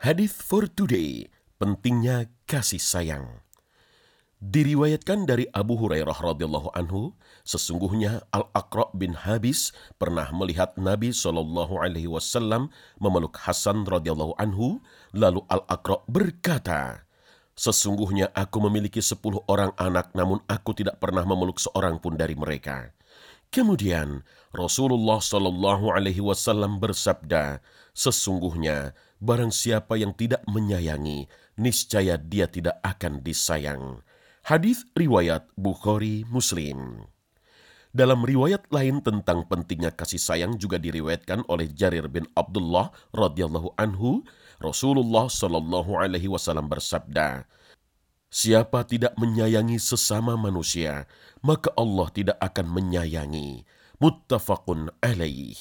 Hadith for today, pentingnya kasih sayang. Diriwayatkan dari Abu Hurairah radhiyallahu anhu, sesungguhnya Al-Aqra bin Habis pernah melihat Nabi Shallallahu alaihi wasallam memeluk Hasan radhiyallahu anhu, lalu Al-Aqra berkata, Sesungguhnya aku memiliki sepuluh orang anak namun aku tidak pernah memeluk seorang pun dari mereka. Kemudian Rasulullah Shallallahu Alaihi Wasallam bersabda, sesungguhnya barang siapa yang tidak menyayangi, niscaya dia tidak akan disayang. Hadis riwayat Bukhari Muslim. Dalam riwayat lain tentang pentingnya kasih sayang juga diriwayatkan oleh Jarir bin Abdullah radhiyallahu anhu, Rasulullah shallallahu alaihi wasallam bersabda, Siapa tidak menyayangi sesama manusia, maka Allah tidak akan menyayangi. Muttafaqun alaih.